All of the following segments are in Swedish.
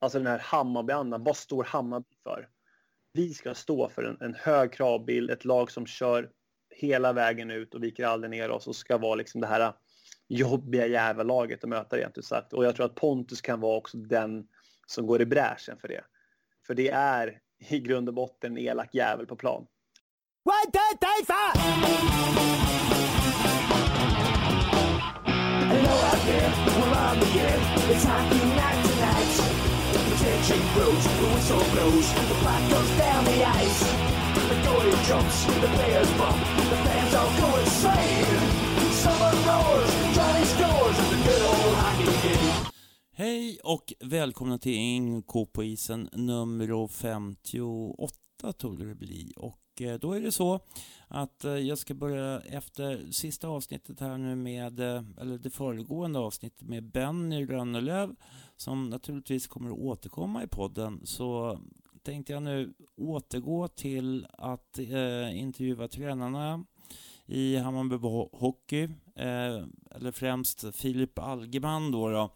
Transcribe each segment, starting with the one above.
alltså den här Hammarby-andan. Vad står Hammarby för? Vi ska stå för en, en hög kravbild, ett lag som kör hela vägen ut och viker aldrig ner oss och ska vara liksom det här jobbiga jävla laget att möta rent ut sagt. Och jag tror att Pontus kan vara också den som går i bräschen för det. För det är i grund och botten en elak jävel på plan. One, two, three, four! Hello out there, we're on the air. It's hockey night. Attention grows, the whistle blows, the puck goes down the ice. The goalie jumps, the players bump, the fans all go insane. Summer roars, Johnny scores, the good old hockey game. Hej och välkomna till NK på isen nummer 58 tog det bli. Och eh, då är det så att eh, jag ska börja efter sista avsnittet här nu med, eh, eller det föregående avsnittet med Benny Rönnelöv som naturligtvis kommer att återkomma i podden. Så tänkte jag nu återgå till att eh, intervjua tränarna i Hammarby Hockey, eh, eller främst Filip Algeman då. då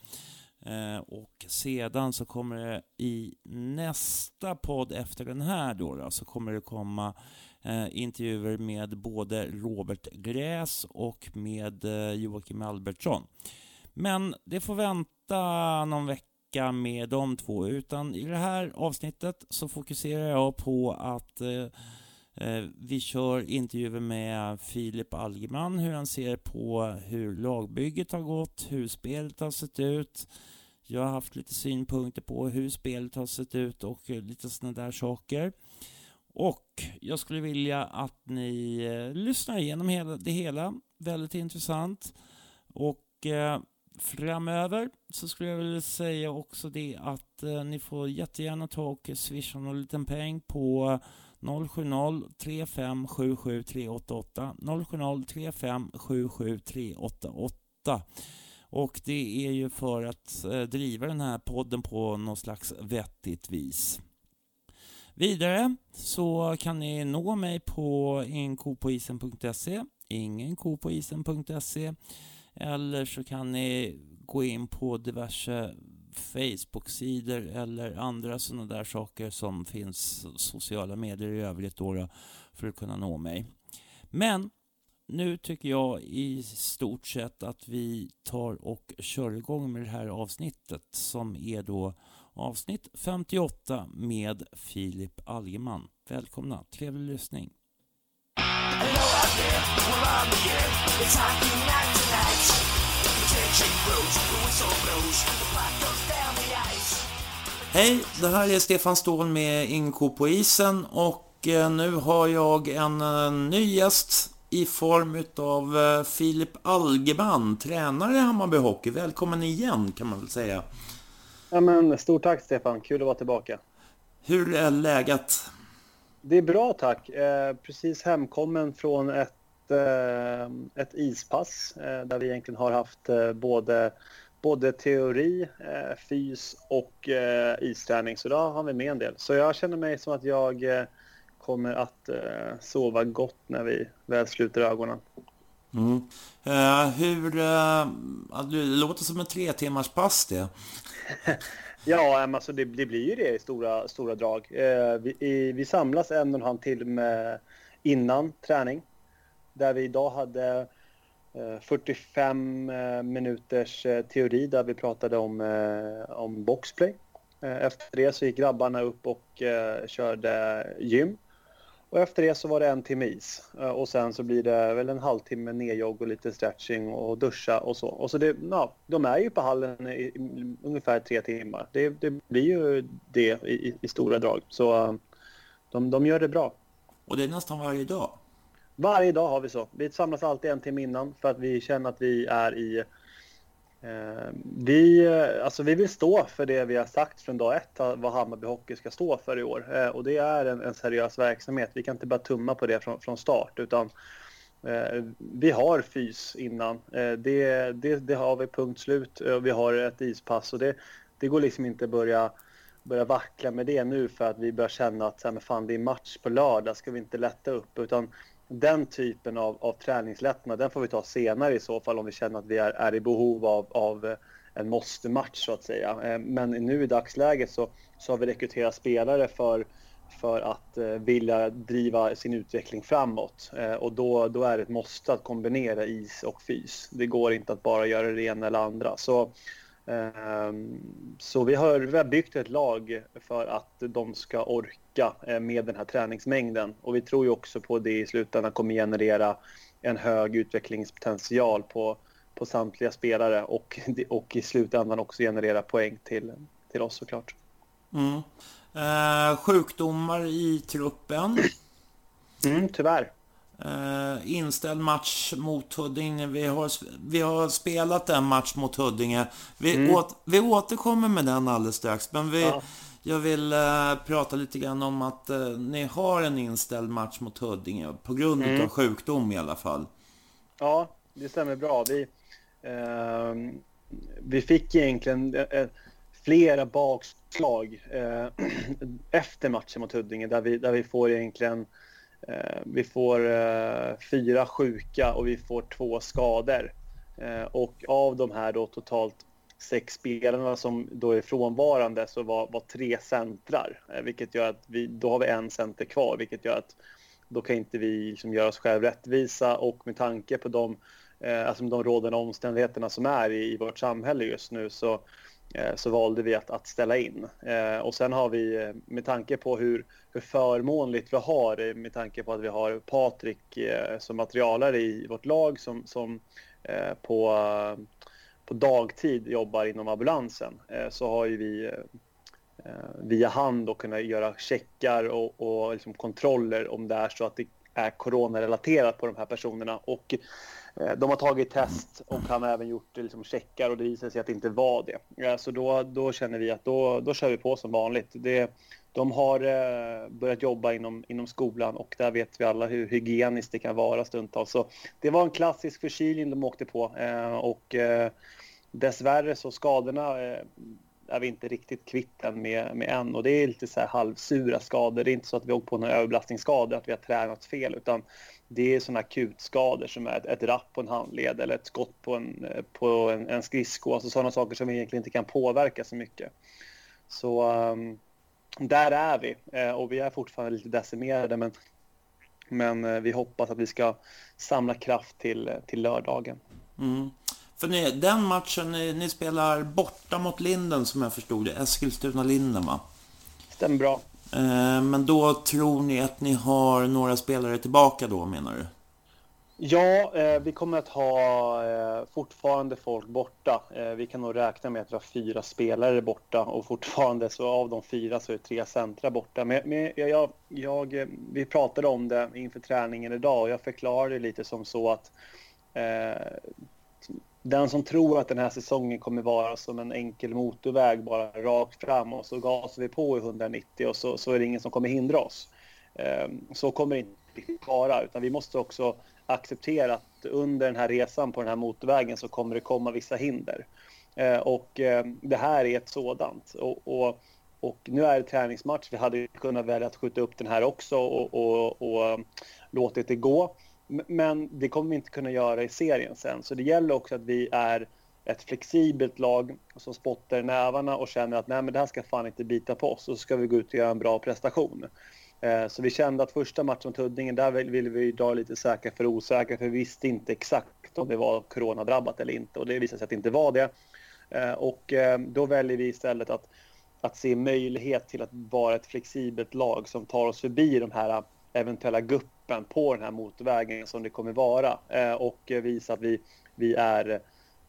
Eh, och sedan så kommer det i nästa podd efter den här då, då så kommer det komma eh, intervjuer med både Robert Gräs och med eh, Joakim Albertsson. Men det får vänta någon vecka med de två, utan i det här avsnittet så fokuserar jag på att eh, eh, vi kör intervjuer med Filip Algeman, hur han ser på hur lagbygget har gått, hur spelet har sett ut, jag har haft lite synpunkter på hur spelet har sett ut och lite sådana där saker. Och jag skulle vilja att ni eh, lyssnar igenom hela, det hela. Väldigt intressant. Och eh, framöver så skulle jag vilja säga också det att eh, ni får jättegärna ta och swisha någon liten peng på 070-3577388. 070-3577388. och det är ju för att eh, driva den här podden på något slags vettigt vis. Vidare så kan ni nå mig på inkopoisen.se, ingenkopoisen.se eller så kan ni gå in på diverse Facebook-sidor eller andra sådana där saker som finns sociala medier i övrigt då, för att kunna nå mig. Men nu tycker jag i stort sett att vi tar och kör igång med det här avsnittet som är då avsnitt 58 med Filip Algeman. Välkomna, trevlig lyssning. Hej, det här är Stefan Ståhl med Inko på isen och eh, nu har jag en eh, ny gäst i form av eh, Filip Algeman, tränare i Hammarby Hockey. Välkommen igen kan man väl säga. Ja, men, stort tack Stefan, kul att vara tillbaka. Hur är läget? Det är bra tack. Eh, precis hemkommen från ett, eh, ett ispass eh, där vi egentligen har haft eh, både, både teori, fys och isträning. Så då har vi med en del. Så jag känner mig som att jag kommer att sova gott när vi väl sluter ögonen. Mm. Uh, hur... Uh, det låter som en tre timmars pass det. ja, alltså det, det, blir ju det i stora, stora drag. Uh, vi, i, vi samlas en och en halv timme innan träning. Där vi idag hade eh, 45 eh, minuters eh, teori där vi pratade om, om boxplay. Efter det så gick grabbarna upp och körde gym. Och efter det så var det en timme is. Och sen så blir det väl en halvtimme nedjogg och lite stretching och duscha och så. Och så det, ja, de är ju på hallen i, i ungefär tre timmar. Det, det blir ju det i, i, stora drag. Så de, de gör det bra. Och det är nästan varje dag? Varje dag har vi så. Vi samlas alltid en timme innan för att vi känner att vi är i Eh, vi, eh, alltså vi vill stå för det vi har sagt från dag ett, vad Hammarby Hockey ska stå för i år. Eh, och det är en, en seriös verksamhet. Vi kan inte bara tumma på det från, från start, utan eh, vi har fys innan. Eh, det, det, det, har vi punkt slut. Vi har ett ispass och det, det går liksom inte att börja, börja vackla med det nu för att vi börjar känna att så här, fan, det är match på lördag, ska vi inte lätta upp? Utan den typen av, av träningslättnad, den får vi ta senare i så fall om vi känner att vi är, är i behov av, av eh, en måste-match så att säga. Eh, men nu i dagsläget så, så har vi rekryterat spelare för för att eh, vilja driva sin utveckling framåt. Eh, och då, då är det ett måste att kombinera is och fys. Det går inte att bara göra det ena eller andra. Så, så vi, har, vi har byggt ett lag för att de ska orka eh, med den här träningsmängden. Och vi tror ju också på det i slutändan kommer generera en hög utvecklingspotential på, på samtliga spelare och, och i slutändan också generera poäng till, till oss såklart. Mm. Eh, sjukdomar i truppen. Mm, tyvärr. Eh, inställd match mot Huddinge. Vi har, vi har spelat en match mot Huddinge. Vi, mm. åt, vi återkommer med den alldeles strax. Men vi, ja. jag vill eh, prata lite grann om att eh, ni har en inställd match mot Huddinge. På grund mm. av sjukdom i alla fall. Ja, det stämmer bra. Vi, eh, vi fick egentligen flera bakslag efter matchen mot Huddinge där vi, där vi får egentligen Eh, vi får eh, fyra sjuka och vi får två skador. Eh, och av de här då totalt sex spelarna som då är frånvarande så var, var tre centrar, eh, vilket gör att vi, då har vi en center kvar, vilket gör att då kan inte vi liksom göra oss själva rättvisa och med tanke på de, eh, alltså de rådande omständigheterna som är i, i vårt samhälle just nu så Eh, så valde vi att, att ställa in. Eh, och sen har vi, eh, med tanke på hur, hur förmånligt vi har, eh, med tanke på att vi har Patrik som materialare i vårt lag som, som på, på dagtid jobbar inom ambulansen, så har ju vi via hand då kunnat göra checkar och, och liksom kontroller om det är så att det är coronarelaterat på de här personerna. Och Eh, de har tagit test och han har även gjort eh, liksom, checkar och det visade sig att det inte var det. Eh, så då, då känner vi att då, då kör vi på som vanligt. Det, de har eh, börjat jobba inom, inom skolan och där vet vi alla hur hygieniskt det kan vara stundtals. Så det var en klassisk förkylning de åkte på eh, och dessvärre så skadorna är vi inte riktigt kvitt än med, med än och det är lite så här halvsura skador. Det är inte så att vi åkt på några överbelastningsskador, att vi har tränat fel utan det är sådana akutskador som är ett, ett rapp på en handled eller ett skott på en, på en, en skridsko. Alltså sådana saker som vi egentligen inte kan påverka så mycket. Så um, där är vi uh, och vi är fortfarande lite decimerade men, men uh, vi hoppas att vi ska samla kraft till, till lördagen. Mm. För ni, den matchen, ni, ni, spelar borta mot Linden som jag förstod det, Eskilstuna-Linden va? Stämmer bra. Eh, men då tror ni att ni har några spelare tillbaka då menar du? Ja, eh, vi kommer att ha eh, fortfarande folk borta. Eh, vi kan nog räkna med att vi har fyra spelare borta och fortfarande så av de fyra så är tre centra borta. Men, men jag, jag, eh, vi pratade om det inför träningen idag och jag förklarade lite som så att den som tror att den här säsongen kommer vara som en enkel motorväg bara rakt fram och så gasar vi på i 190 och så, så är det ingen som kommer hindra oss. Ehm, så kommer det inte vara utan vi måste också acceptera att under den här resan på den här motorvägen så kommer det komma vissa hinder. Ehm, och ehm, det här är ett sådant. Och, och, och nu är det träningsmatch. Vi hade kunnat välja att skjuta upp den här också och, och, och låtit det gå. Men det kommer vi inte kunna göra i serien sen. Så det gäller också att vi är ett flexibelt lag som spottar i nävarna och känner att nej men det här ska fan inte bita på oss och så ska vi gå ut och göra en bra prestation. Eh, så vi kände att första matchen mot Huddinge, där ville vi dra lite säkra för osäkra för vi visste inte exakt om det var coronadrabbat eller inte och det visade sig att det inte var det. Eh, och eh, då väljer vi istället att, att se möjlighet till att vara ett flexibelt lag som tar oss förbi de här eventuella guppen på den här motorvägen som det kommer vara eh, och visa att vi, vi är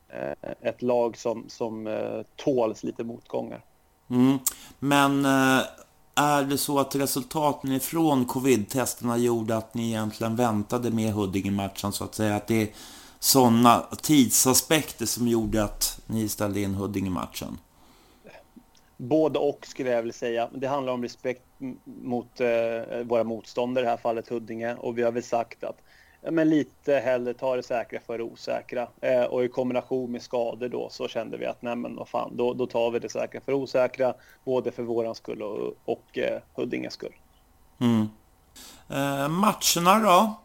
eh, ett lag som, som eh, tåls lite motgångar. Mm. Men är det så att resultaten ifrån covid-testerna gjorde att ni egentligen väntade med Huddinge-matchen så att säga? Att det är sådana tidsaspekter som gjorde att ni ställde in Huddinge-matchen? Både och skulle jag vilja säga. Det handlar om respekt mot eh, våra motståndare, i det här fallet Huddinge. Och vi har väl sagt att men lite hellre ta det säkra för det osäkra. Eh, och i kombination med skador då så kände vi att nej men vad fan, då, då tar vi det säkra för det osäkra. Både för våran skull och, och eh, Huddinges skull. Mm. Eh, matcherna då?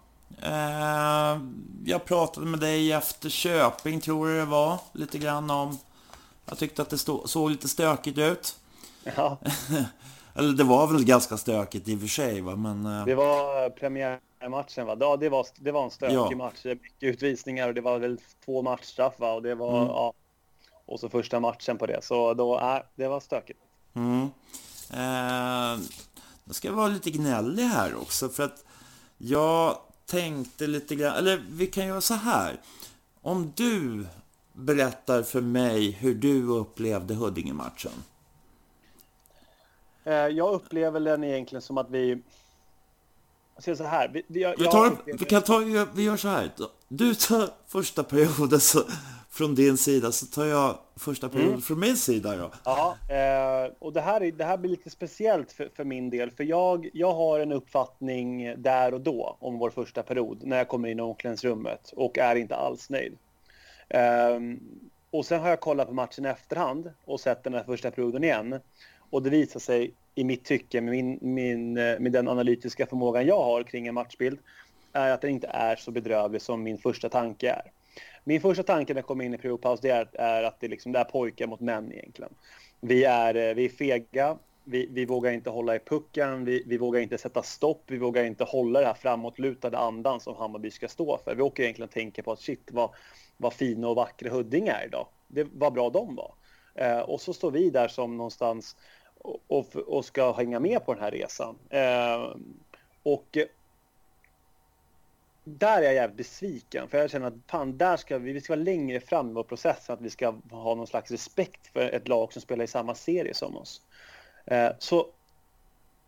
Eh, jag pratade med dig efter Köping tror jag det var. Lite grann om jag tyckte att det stå, såg lite stökigt ut. Ja. Eller det var väl ganska stökigt i och för sig, va? men... eh, Det var premiärmatchen va? Ja, det var, det var en stökig Ja. match. Mycket utvisningar och det var väl två matchstraff va? Och det var, Mm. ja. Och så första matchen på det. Så då, äh, det var stökigt. Mm. Eh, jag ska vara lite gnällig här också för att jag tänkte lite grann, eller vi kan göra så här. Om du berättar för mig hur du upplevde Huddinge-matchen. Eh, Jag upplever den egentligen som att vi... Jag säger så här. Vi, vi, jag, Vi, tar, upplever- vi, kan ta, vi gör så här. Du tar första perioden så, från din sida så tar jag första perioden från min sida. Då. Ja, eh, och det här, är, det här blir lite speciellt för, för min del. För jag, jag har en uppfattning där och då om vår första period när jag kommer in i omklädningsrummet och är inte alls nöjd. Ehm, och sen har jag kollat på matchen i efterhand och sett den här första perioden igen. Och det visar sig i mitt tycke med, min, min, eh, med den analytiska förmågan jag har kring en matchbild är att den inte är så bedrövlig som min första tanke är. Min första tanke när jag kom in i periodpaus det är, är att det, liksom, det är pojkar mot män egentligen. Vi är, eh, vi är fega, vi, vi vågar inte hålla i pucken, vi, vi vågar inte sätta stopp, vi vågar inte hålla det här framåtlutade andan som Hammarby ska stå för. Vi åker egentligen och tänker på att shit vad, vad fina och vackra Huddinge är idag. Det, vad bra de var. Eh, och så står vi där som någonstans och, och, och ska hänga med på den här resan. Eh, och där är jag jävligt besviken för jag känner att fan, där ska vi, vi ska vara längre fram i vår process att vi ska ha någon slags respekt för ett lag som spelar i samma serie som oss. Eh, så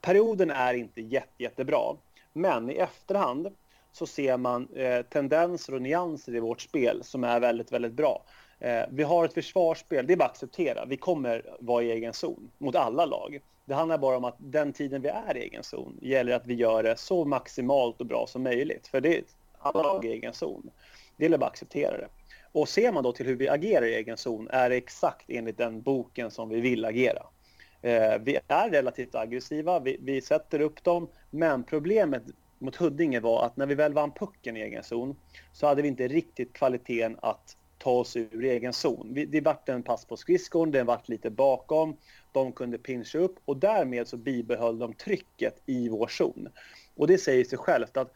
perioden är inte jätte, jättebra, men i efterhand så ser man eh, tendenser och nyanser i vårt spel som är väldigt, väldigt bra. Eh, vi har ett försvarsspel, det är bara att acceptera. Vi kommer vara i egen zon mot alla lag. Det handlar bara om att den tiden vi är i egen zon gäller att vi gör det så maximalt och bra som möjligt. För det är alla lag i egen zon. Det gäller bara att acceptera det. Och ser man då till hur vi agerar i egen zon är det exakt enligt den boken som vi vill agera. Eh, vi är relativt aggressiva, vi, vi sätter upp dem, men problemet mot Huddinge var att när vi väl vann pucken i egen zon så hade vi inte riktigt kvaliteten att ta oss ur egen zon. Vi, det vart en pass på skridskon, den vart lite bakom, de kunde pincha upp och därmed så bibehöll de trycket i vår zon. Och det säger sig självt att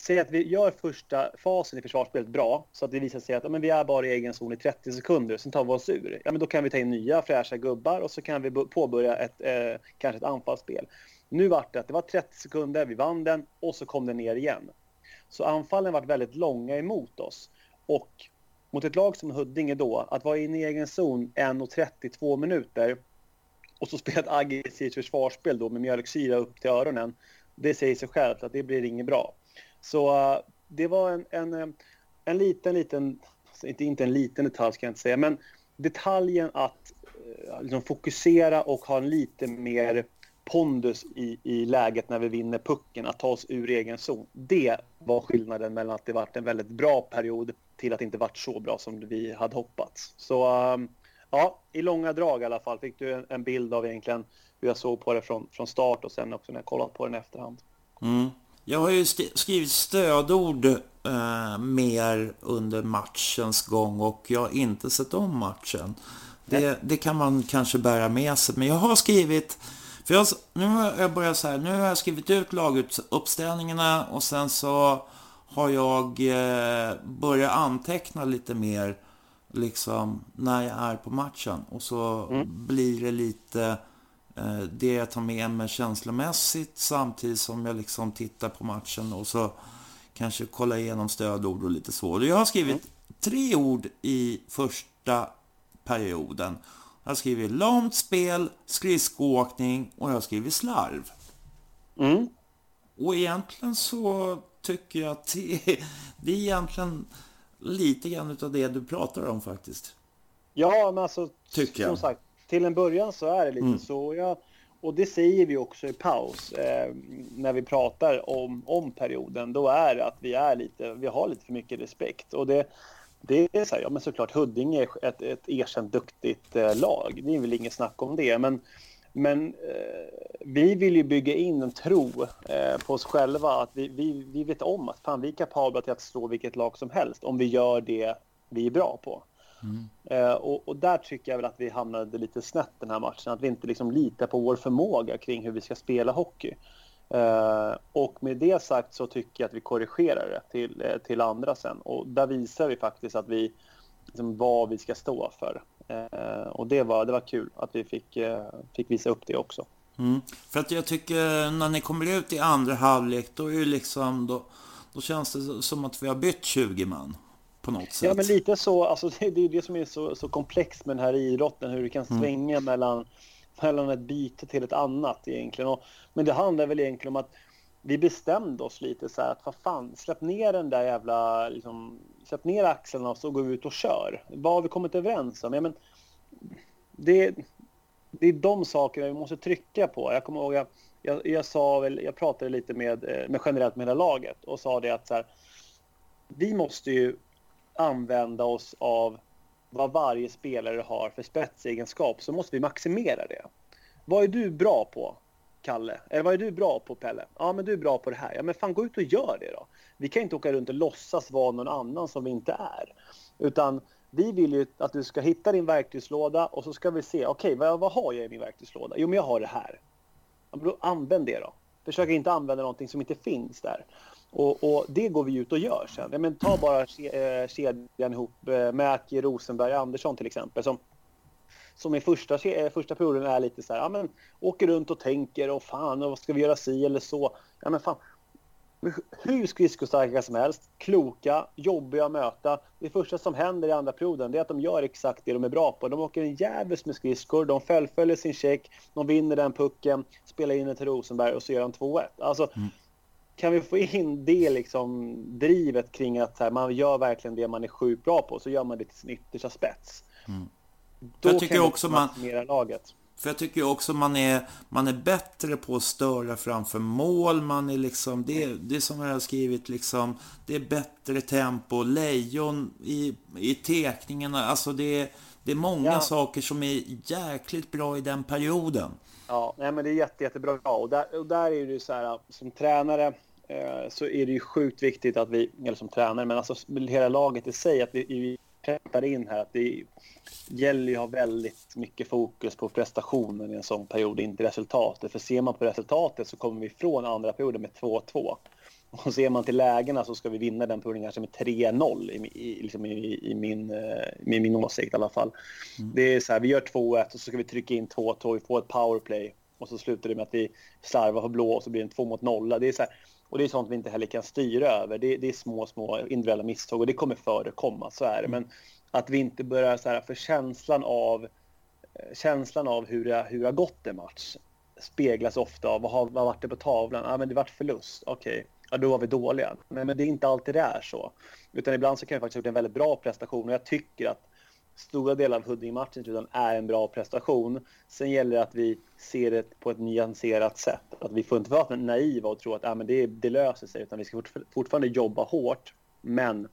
Säg att vi gör första fasen i försvarsspelet bra så att det visar sig att ja, men vi är bara i egen zon i 30 sekunder, sen tar vi oss ur. Ja, men då kan vi ta in nya fräscha gubbar och så kan vi påbörja ett, eh, kanske ett anfallsspel. Nu vart det att det var 30 sekunder, vi vann den och så kom den ner igen. Så anfallen varit väldigt långa emot oss. Och mot ett lag som Huddinge då, att vara inne i egen zon 1.32 minuter och så spela ett aggressivt försvarsspel då med mjölksyra upp till öronen. Det säger sig självt att det blir inget bra. Så uh, det var en, en, eh, en liten, liten, inte, inte en liten detalj ska jag inte säga, men detaljen att uh, liksom fokusera och ha en lite mer pondus i, i läget när vi vinner pucken, att ta oss ur egen zon. Det var skillnaden mellan att det varit en väldigt bra period till att det inte varit så bra som vi hade hoppats. Så um, ja, i långa drag i alla fall fick du en, en, bild av egentligen hur jag såg på det från, från start och sen också när jag kollat på den i efterhand. Mm. Jag har ju skrivit stödord eh, mer under matchens gång och jag har inte sett om matchen. Det, det, kan man kanske bära med sig, men jag har skrivit för jag, nu har jag börjat så här, nu har jag skrivit ut laguppställningarna och sen så har jag eh, börjat anteckna lite mer liksom när jag är på matchen och så mm. blir det lite eh, det jag tar med mig känslomässigt samtidigt som jag liksom tittar på matchen och så kanske kolla igenom stödord och lite så. Jag har skrivit mm. tre ord i första perioden. Jag har skrivit långt spel, skridskoåkning och jag har skrivit slarv. Mm. Och egentligen så tycker jag att det, det är egentligen lite grann av det du pratar om faktiskt. Ja, men alltså tycker jag. som sagt, till en början så är det lite mm. så. Jag, och det säger vi också i paus eh, när vi pratar om, om perioden. Då är det att vi är lite, vi har lite för mycket respekt. Och det, det är så här, ja men såklart Huddinge är ett, ett erkänt duktigt eh, lag. Det är väl inget snack om det. Men, men eh, vi vill ju bygga in en tro eh, på oss själva. Att vi, vi, vi vet om att fan, vi är kapabla till att slå vilket lag som helst om vi gör det vi är bra på. Mm. Eh, och, och, där tycker jag väl att vi hamnade lite snett den här matchen. Att vi inte liksom litar på vår förmåga kring hur vi ska spela hockey. Eh, och med det sagt så tycker jag att vi korrigerar det till, eh, till andra sen. Och där visar vi faktiskt att vi, liksom, vad vi ska stå för. Eh, och det var, det var kul att vi fick, fick visa upp det också. Mm. För att jag tycker när ni kommer ut i andra halvlek då är det liksom då, då känns det som att vi har bytt 20 man på något sätt. Ja men lite så, alltså det, det är det som är så, så komplext med den här idrotten hur du kan mm. svänga mm. mellan, mellan ett byte till ett annat egentligen. Och, men det handlar väl egentligen om att vi bestämde oss lite så här att vad fan, släpp ner den där jävla, liksom, släpp ner axlarna och så går vi ut och kör. Vad har vi kommit överens om? Ja, men, det, det är de sakerna vi måste trycka på. Jag kommer ihåg, jag, jag, jag sa väl, jag pratade lite med, eh, med generellt med hela laget och sa det att så här, vi måste ju använda oss av vad varje spelare har för spetsegenskap så måste vi maximera det. Vad är du bra på, Kalle? Eller vad är du bra på, Pelle? Ja, men du är bra på det här. Ja, men fan gå ut och gör det då. Vi kan inte åka runt och låtsas vara någon annan som vi inte är. Utan vi vill ju att du ska hitta din verktygslåda och så ska vi se, okej, okay, vad, vad har jag i min verktygslåda? Jo, men jag har det här. Ja, då använd det då. Försök inte använda någonting som inte finns där. Och, och, det går vi ut och gör sen. Ja, men ta bara eh, kedjan ihop eh, Mäki, Rosenberg, Andersson till exempel. Som, som i första, eh, första perioden är lite så här, ja men åker runt och tänker och fan, och vad ska vi göra si eller så? Ja men fan, hur skridskostarka som helst, kloka, jobbiga att möta. Det första som händer i andra perioden är att de gör exakt det de är bra på. De åker en jävels med skridskor, de fullföljer sin check, de vinner den pucken, spelar in den till Rosenberg och så gör de 2-1. Alltså, mm. Kan vi få in det liksom drivet kring att här, man gör verkligen det man är sjukt bra på, så gör man det till sin yttersta spets. Mm. Då jag tycker kan också man laget. För jag tycker också man är, man är bättre på att störa framför mål. Man är liksom, det, det som jag har skrivit, liksom, det är bättre tempo. Lejon i, i tekningarna. Alltså det, det är många ja. saker som är jäkligt bra i den perioden. Ja, nej, men det är jätte, jättebra. Och där, och där är det så här, som tränare så är det ju sjukt viktigt att vi, eller som tränare, men alltså hela laget i sig, att vi, peppar in här att det gäller ju att ha väldigt mycket fokus på prestationen i en sån period, inte resultatet. För ser man på resultatet så kommer vi ifrån andra perioden med 2-2. Och ser man till lägena så ska vi vinna den perioden kanske med 3-0 i, i, liksom i, i, min, i eh, min åsikt i alla fall. Mm. Det är så här, vi gör 2-1 och så ska vi trycka in 2-2, vi får ett powerplay och så slutar det med att vi slarvar på blå och så blir det en 2 mot 0. Det är så här, och det är sånt vi inte heller kan styra över. Det, det är små, små individuella misstag och det kommer förekomma, så är det. Men att vi inte börjar så här, för känslan av, eh, känslan av hur det, hur det har gått en match speglas ofta av vad har vad varit det på tavlan? Ja, men det vart förlust. Okej, okay. ja, då var vi dåliga. Men, men det är inte alltid det är så. Utan ibland så kan vi faktiskt ha gjort en väldigt bra prestation och jag tycker att stora delar av Huddinge-matchen är en bra prestation. Sen gäller det att vi ser det på ett nyanserat sätt. Att vi får inte vara naiva och tro att ah, men det, det löser sig, utan vi ska fortfarande jobba hårt. Men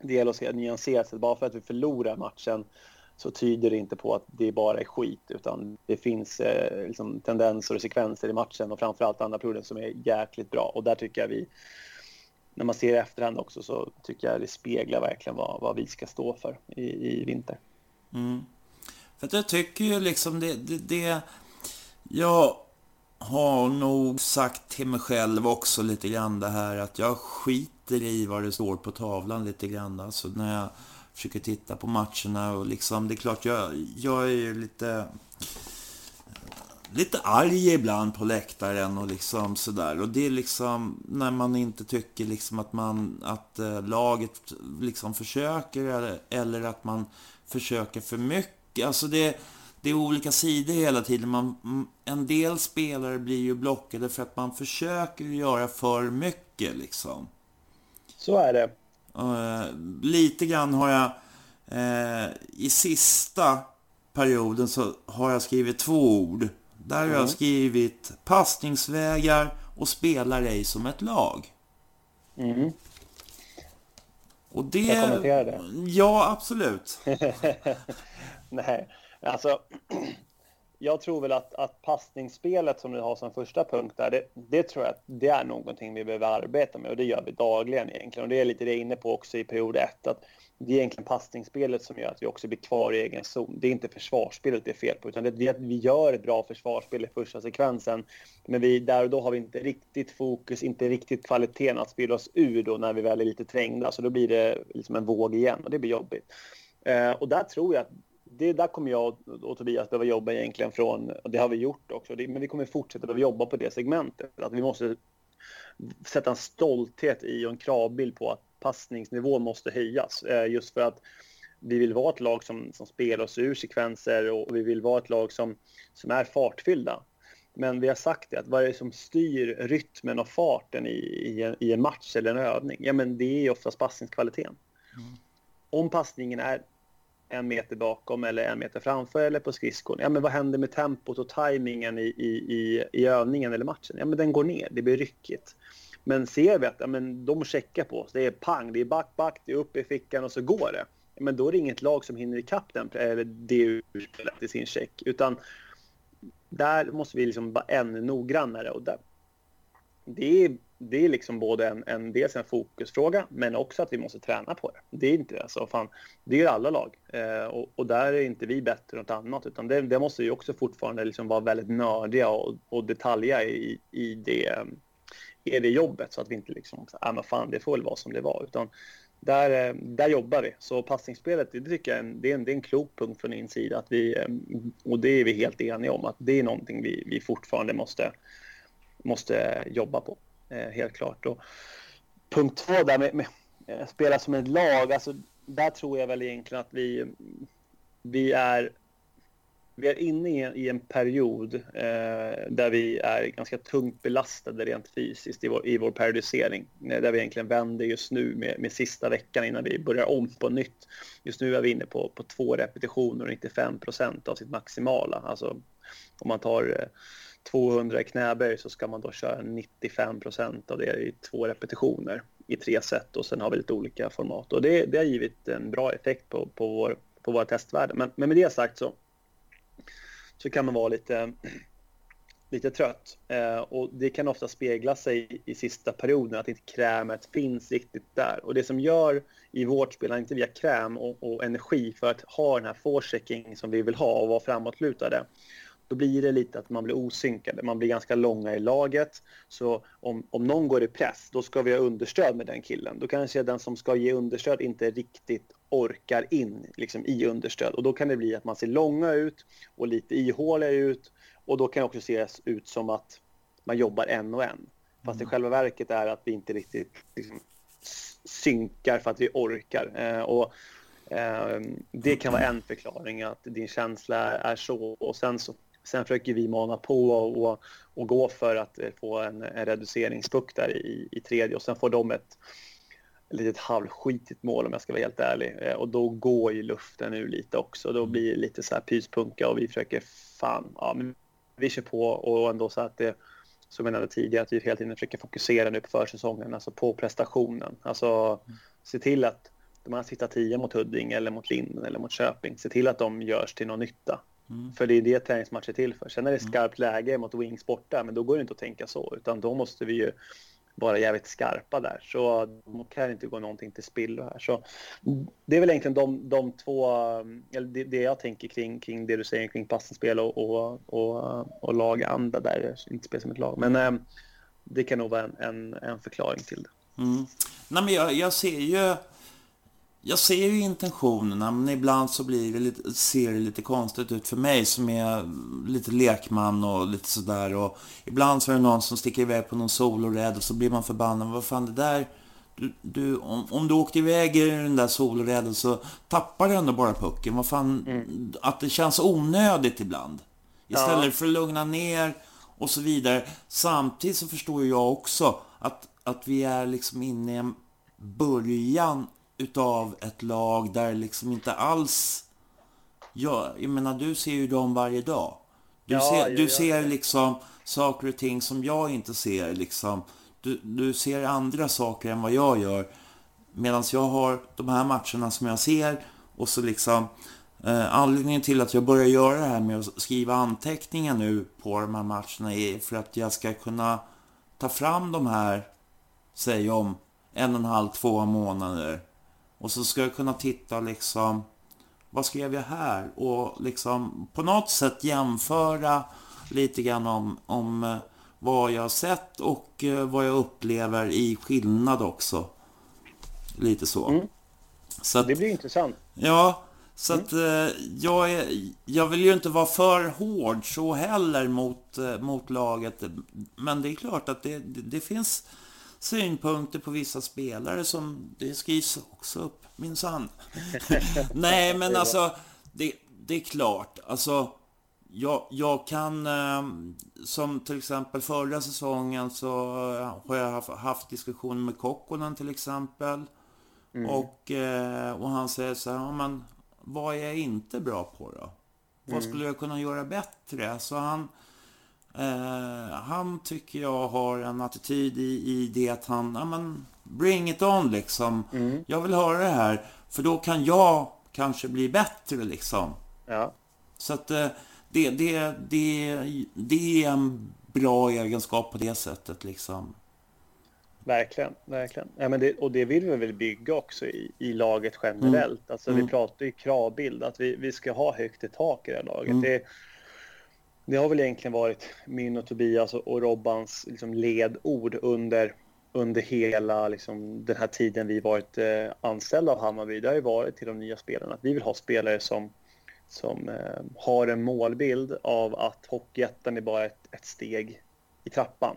det gäller att se nyanserat sätt. Bara för att vi förlorar matchen så tyder det inte på att det bara är skit, utan det finns eh, liksom, tendenser och sekvenser i matchen och framförallt andra perioden som är jäkligt bra. Och där tycker jag vi när man ser i efterhand också så tycker jag det speglar verkligen vad, vad vi ska stå för i, i vinter. Mm. För att jag tycker ju liksom det, det, det... Jag har nog sagt till mig själv också lite grann det här att jag skiter i vad det står på tavlan lite grann. Alltså när jag försöker titta på matcherna och liksom, det är klart jag, jag är ju lite lite arg ibland på läktaren och liksom sådär. Och det är liksom när man inte tycker liksom att man, att eh, laget liksom försöker eller, eller att man försöker för mycket. Alltså det, det är olika sidor hela tiden. Man, en del spelare blir ju blockade för att man försöker göra för mycket liksom. Så är det. Uh, lite grann har jag uh, i sista perioden så har jag skrivit två ord. Där har jag mm. skrivit passningsvägar och spelar ej som ett lag. Mm. Och det... Jag kommentera det? Ja, absolut. Nej, alltså... jag tror väl att, att passningsspelet som du har som första punkt där, det, det, tror jag att det är någonting vi behöver arbeta med och det gör vi dagligen egentligen. Och det är lite det inne på också i period ett, att det är egentligen passningsspelet som gör att vi också blir kvar i egen zon. Det är inte försvarsspelet det är fel på, utan det är att vi gör ett bra försvarsspel i första sekvensen. Men vi, där och då har vi inte riktigt fokus, inte riktigt kvaliteten att spela oss ur då när vi väl är lite trängda. Så då blir det liksom en våg igen och det blir jobbigt. Eh, och där tror jag att det där kommer jag och Tobias behöva jobba egentligen från, och det har vi gjort också, men vi kommer fortsätta behöva jobba på det segmentet. Att vi måste sätta en stolthet i och en kravbild på att passningsnivån måste höjas. Eh, just för att vi vill vara ett lag som, som spelar oss ur sekvenser och vi vill vara ett lag som, som är fartfyllda. Men vi har sagt det, att vad är det som styr rytmen och farten i, i, en, i en match eller en övning? Ja, men det är oftast passningskvaliteten. Mm. Om passningen är en meter bakom eller en meter framför eller på skridskon. Ja, men vad händer med tempot och tajmingen i, i, i, i övningen eller matchen? Ja, men den går ner, det blir ryckigt. Men ser vi att ja, men de checkar på oss, det är pang, det är back, back, det är upp i fickan och så går det. Ja, men då är det inget lag som hinner ikapp den, eller det urspelet i sin check. Utan där måste vi liksom vara ännu noggrannare. Och där, det är det är liksom både en, en, dels en fokusfråga, men också att vi måste träna på det. Det är inte alltså, fan, det är alla lag eh, och, och, där är inte vi bättre än något annat, utan det, det måste ju också fortfarande liksom vara väldigt nördiga och, och detalja i, i det, eh, i det jobbet så att vi inte liksom, ja ah, men fan, det får väl vara som det var, utan där, eh, där jobbar vi. Så passningsspelet, det tycker jag är en, det är en, det är en klok punkt från din sida, att vi, eh, och det är vi helt eniga om, att det är någonting vi, vi fortfarande måste, måste jobba på. Eh, helt klart. Och punkt två där med, med eh, spela som ett lag, alltså där tror jag väl egentligen att vi, vi är vi är inne i en, i en period eh, där vi är ganska tungt belastade rent fysiskt i vår, i vår periodisering. Eh, där vi egentligen vänder just nu med, med sista veckan innan vi börjar om på nytt. Just nu är vi inne på, på två repetitioner och 95 procent av sitt maximala. Alltså om man tar eh, 200 knäböj så ska man då köra 95 procent av det i två repetitioner i tre set och sen har vi lite olika format. Och det, det har givit en bra effekt på, på, vår, på våra testvärden. Men, men med det sagt så, så kan man vara lite, lite trött. Eh, och det kan ofta spegla sig i sista perioden att inte krämet finns riktigt där. Och det som gör i vårt spel, inte via kräm och, och energi för att ha den här forechecking som vi vill ha och vara framåtlutade, då blir det lite att man blir osynkade. Man blir ganska långa i laget. Så om, om någon går i press, då ska vi ha understöd med den killen. Då kanske den som ska ge understöd inte riktigt orkar in liksom, i understöd. Och då kan det bli att man ser långa ut och lite ihåliga ut. Och då kan det också se ut som att man jobbar en och en. Fast mm. i själva verket är att vi inte riktigt liksom, synkar för att vi orkar. Eh, och eh, det kan vara en förklaring att din känsla är så. Och sen så Sen försöker vi mana på och, och, och gå för att eh, få en, en reduceringspuck där i, i tredje och sen får de ett litet halvskitigt mål om jag ska vara helt ärlig. Eh, och då går ju luften ur lite också. Då blir det lite så här pyspunka och vi försöker fan, ja men vi kör på och ändå så att det som jag nämnde tidigare att vi hela tiden försöker fokusera nu på försäsongen, alltså på prestationen. Alltså se till att de här sista tio mot Huddinge eller mot Linden eller mot Köping, se till att de görs till någon nytta. Mm. För det är det träningsmatcher är till för. Sen är det mm. skarpt läge mot Wings borta, men då går det inte att tänka så, utan då måste vi ju vara jävligt skarpa där. Så då kan inte gå någonting till spillo här. Så det är väl egentligen de, de två, eller det, det, jag tänker kring, kring det du säger kring passningsspel och, och, och, och laganda där, inte spel som ett lag. Men eh, det kan nog vara en, en, en förklaring till det. Mm. Nej, men jag, jag ser ju jag ser ju intentionerna, men ibland så blir det lite, ser det lite konstigt ut för mig som är lite lekman och lite sådär. Och ibland så är det någon som sticker iväg på någon solorädd och så blir man förbannad. Vad fan det där... Du, du, om, om du åkte iväg i den där soloräden så tappar du ändå bara pucken. Vad fan, mm. Att det känns onödigt ibland. Istället ja. för att lugna ner och så vidare. Samtidigt så förstår jag också att, att vi är liksom inne i en början utav ett lag där liksom inte alls... Ja, jag menar, du ser ju dem varje dag. Du ja, ser, du ser liksom saker och ting som jag inte ser. Liksom. Du, du ser andra saker än vad jag gör. Medan jag har de här matcherna som jag ser och så liksom Eh, anledningen till att jag börjar göra det här med att skriva anteckningar nu på de här matcherna är för att jag ska kunna ta fram de här, säg om en och en halv, två månader. Och så ska jag kunna titta liksom, vad skrev jag här? Och liksom på något sätt jämföra lite grann om, om eh, vad jag har sett och eh, vad jag upplever i skillnad också. Lite så. Mm. så att, det blir intressant. Ja, så mm. att eh, jag, är, jag vill ju inte vara för hård så heller mot, mot laget. Men det är klart att det, det, det finns synpunkter på vissa spelare som det skrivs också upp, minsann. Nej, men alltså, det, det är klart. Alltså, jag, jag kan, eh, som till exempel förra säsongen så har jag haft, haft diskussioner med Kokkonen till exempel. Mm. Och, eh, och han säger så här, ja, men vad är jag inte bra på då? Vad mm. skulle jag kunna göra bättre? Så han, eh, han tycker jag har en attityd i, i det att han, ja men bring it on liksom. Mm. Jag vill höra det här, för då kan jag kanske bli bättre liksom. Ja. Så att eh, det, det, det, det är en bra egenskap på det sättet liksom. Verkligen, verkligen. Ja, men det, och det vill vi väl bygga också i, i laget generellt. Mm. Alltså, mm. Vi pratar ju kravbild, att vi, vi ska ha högt i tak i det här laget. Mm. Det, det har väl egentligen varit min och Tobias och, och Robbans liksom, ledord under, under hela liksom, den här tiden vi varit eh, anställda av Hammarby. Det har ju varit till de nya spelarna att vi vill ha spelare som, som eh, har en målbild av att Hockeyettan är bara ett, ett steg i trappan.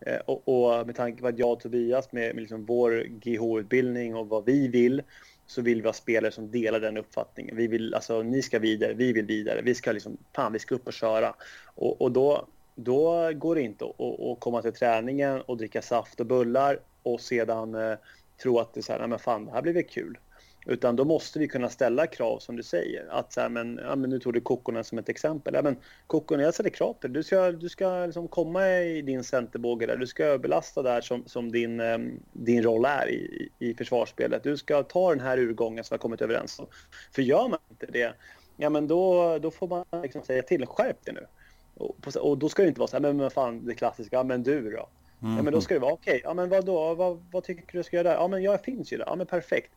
Eh, och, och, med tanke på att jag och Tobias med, med liksom vår GH-utbildning och vad vi vill så vill vi ha spelare som delar den uppfattningen. Vi vill, alltså, ni ska vidare, vi vill vidare, vi ska liksom, fan, vi ska upp och köra. Och, och då, då går det inte att, att komma till träningen och dricka saft och bullar och sedan eh, tro att det är så här, nej men fan, det här blir väl kul. Utan då måste vi kunna ställa krav som du säger. Att så här, men, ja, men nu tog du Kokkonen som ett exempel. Ja, men Kokkonen, jag ställer krav på dig. Du ska, du ska liksom komma i din centerbåge där. Du ska belasta där som, som din, um, din roll är i, i försvarsspelet. Du ska ta den här urgången som vi har kommit överens om. För gör man inte det, ja men då, då får man liksom säga till. Skärp dig nu. Och, och, då ska det inte vara så här, men, men fan det klassiska, men du då? Mm. Ja men då ska det vara okej, okay, ja men vad då, vad, vad tycker du ska göra där? Ja men jag finns ju där, ja men perfekt.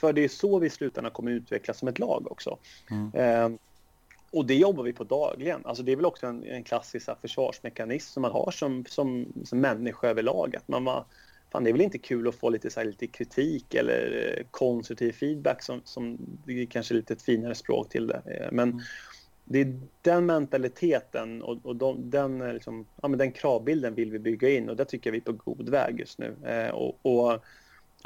För det är så vi i slutändan kommer utvecklas som ett lag också. Mm. Eh, och det jobbar vi på dagligen. Alltså det är väl också en, en klassisk försvarsmekanism som man har som, som, som människa överlag. Att man var, fan, det är väl inte kul att få lite, så här, lite kritik eller eh, konstruktiv feedback som, som det är kanske lite ett finare språk till det. Eh, men mm. det är den mentaliteten och, och de, den, eh, liksom, ja, men den kravbilden vill vi bygga in och det tycker jag vi är på god väg just nu. Eh, och, och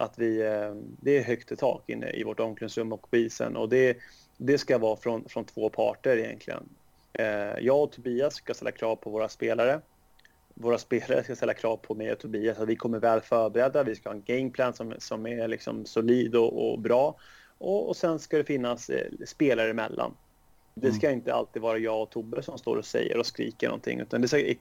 att vi, eh, det är högt i tak inne i vårt omklädningsrum och på isen och det, det ska vara från, från två parter egentligen. Eh, jag och Tobias ska ställa krav på våra spelare. Våra spelare ska ställa krav på mig och Tobias att vi kommer väl förberedda. Vi ska ha en gameplan som, som är liksom solid och, och bra. Och, och, sen ska det finnas eh, spelare emellan. Det mm. ska inte alltid vara jag och Tobbe som står och säger och skriker någonting utan det ska,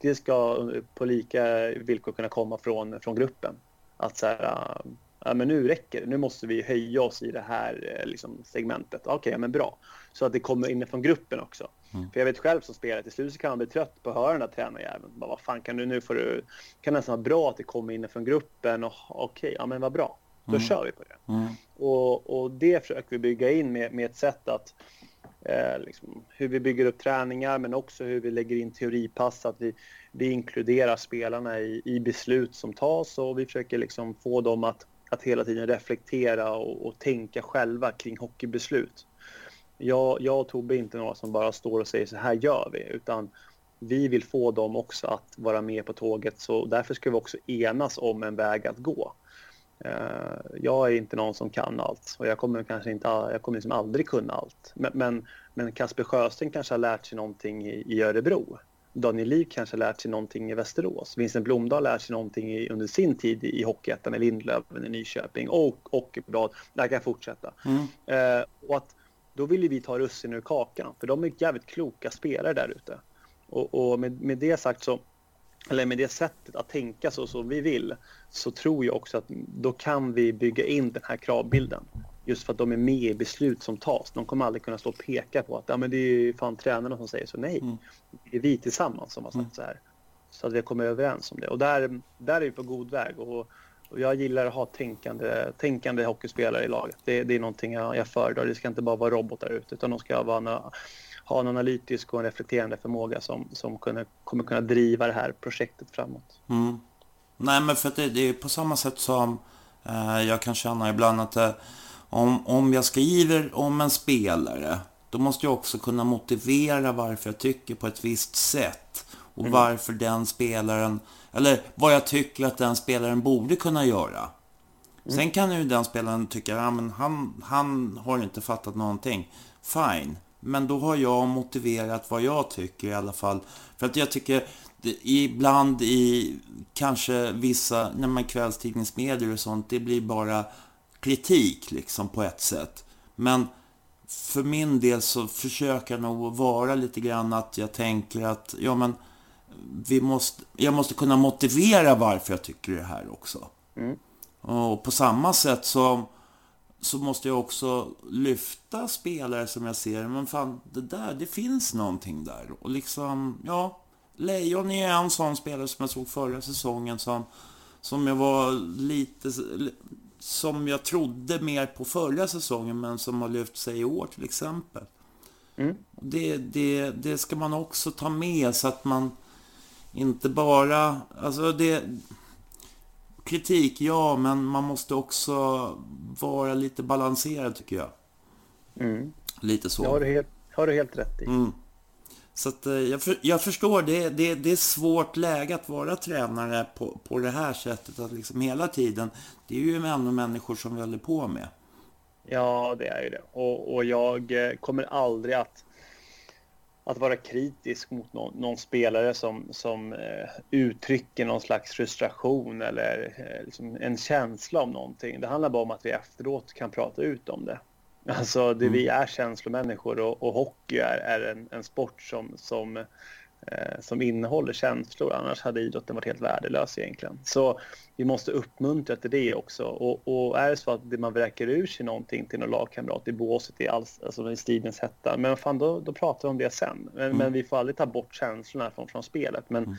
det ska på lika villkor kunna komma från, från gruppen att så här, ja, men nu räcker det. Nu måste vi höja oss i det här eh, liksom, segmentet. Okej, okay, men bra. Så att det kommer inifrån gruppen också. Mm. För jag vet själv som spelare, till slut så kan man bli trött på att höra den där tränarjäveln. Bara, vad fan kan du nu får du... kan nästan vara bra att det kommer inifrån gruppen och okej, okay, ja men vad bra. Då mm. kör vi på det. Mm. Och, och det försöker vi bygga in med, med ett sätt att eh, liksom, hur vi bygger upp träningar men också hur vi lägger in teoripass. Att vi, vi inkluderar spelarna i, i beslut som tas och vi försöker liksom få dem att, att hela tiden reflektera och, och tänka själva kring hockeybeslut. Jag, jag och Tobbe är inte några som bara står och säger så här gör vi utan vi vill få dem också att vara med på tåget så därför ska vi också enas om en väg att gå. Eh, jag är inte någon som kan allt och jag kommer kanske inte, jag kommer liksom aldrig kunna allt. Men, men, men Kasper Sjösten kanske har lärt sig någonting i, Örebro. Daniel Liv kanske har lärt sig någonting i Västerås. Vincent Blomdahl har lärt sig någonting under sin tid i, Hockeyettan i Lindlöven i Nyköping och Hockeyblad. Där kan jag fortsätta. Mm. Eh, och att då vill vi ta russinen ur kakan för de är jävligt kloka spelare där ute. Och, och med, med det sagt så eller med det sättet att tänka så som vi vill så tror jag också att då kan vi bygga in den här kravbilden. Just för att de är med i beslut som tas. De kommer aldrig kunna stå och peka på att ja, men det är fan tränarna som säger så. Nej, mm. det är vi tillsammans som har sagt mm. så här. Så att vi har kommit överens om det. Och där, där är vi på god väg. Och, och jag gillar att ha tänkande, tänkande hockeyspelare i laget. Det, det är någonting jag, jag föredrar. Det ska inte bara vara robotar ute utan de ska vara ha en analytisk och en reflekterande förmåga som, som kunna, kommer kunna driva det här projektet framåt. Mm. Nej, men för att det, det är på samma sätt som eh, jag kan känna ibland att eh, om, om jag skriver om en spelare, då måste jag också kunna motivera varför jag tycker på ett visst sätt. Och mm. varför den spelaren, eller vad jag tycker att den spelaren borde kunna göra. Mm. Sen kan ju den spelaren tycka, ja men han, han har inte fattat någonting. Fine. Men då har jag motiverat vad jag tycker i alla fall. För att jag tycker ibland i kanske vissa, när man kvällstidningsmedier och sånt, det blir bara kritik liksom på ett sätt. Men för min del så försöker jag nog vara lite grann att jag tänker att, ja men, vi måste, jag måste kunna motivera varför jag tycker det här också. Mm. Och på samma sätt så så måste jag också lyfta spelare som jag ser, men fan, det där, det finns någonting där. Och liksom, ja, Lejon är en sån spelare som jag såg förra säsongen som, som jag var lite, som jag trodde mer på förra säsongen, men som har lyft sig i år till exempel. Mm. Det, det, det ska man också ta med så att man inte bara, alltså det kritik, ja, men man måste också vara lite balanserad tycker jag. Mm. Lite så. Det har du helt, har du helt rätt i. Mm. Så att, eh, jag, för, jag förstår, det, det, det är svårt läge att vara tränare på, på det här sättet. Att liksom hela tiden, det är ju ändå människor som vi håller på med. Ja, det är ju det. Och, och jag eh, kommer aldrig att att vara kritisk mot någon, någon spelare som, som eh, uttrycker någon slags frustration eller eh, liksom en känsla om någonting. Det handlar bara om att vi efteråt kan prata ut om det. Alltså, det, mm. vi är känslomänniskor och, och hockey är, är en, en sport som, som som innehåller känslor. Annars hade idrotten varit helt värdelös egentligen. Så vi måste uppmuntra till det också. Och, och är det så att man vräker ur sig någonting till någon lagkamrat i båset i, alls, alltså i stridens hetta, men fan då, då pratar vi om det sen. Men, mm. men, vi får aldrig ta bort känslorna från, från spelet. Men mm.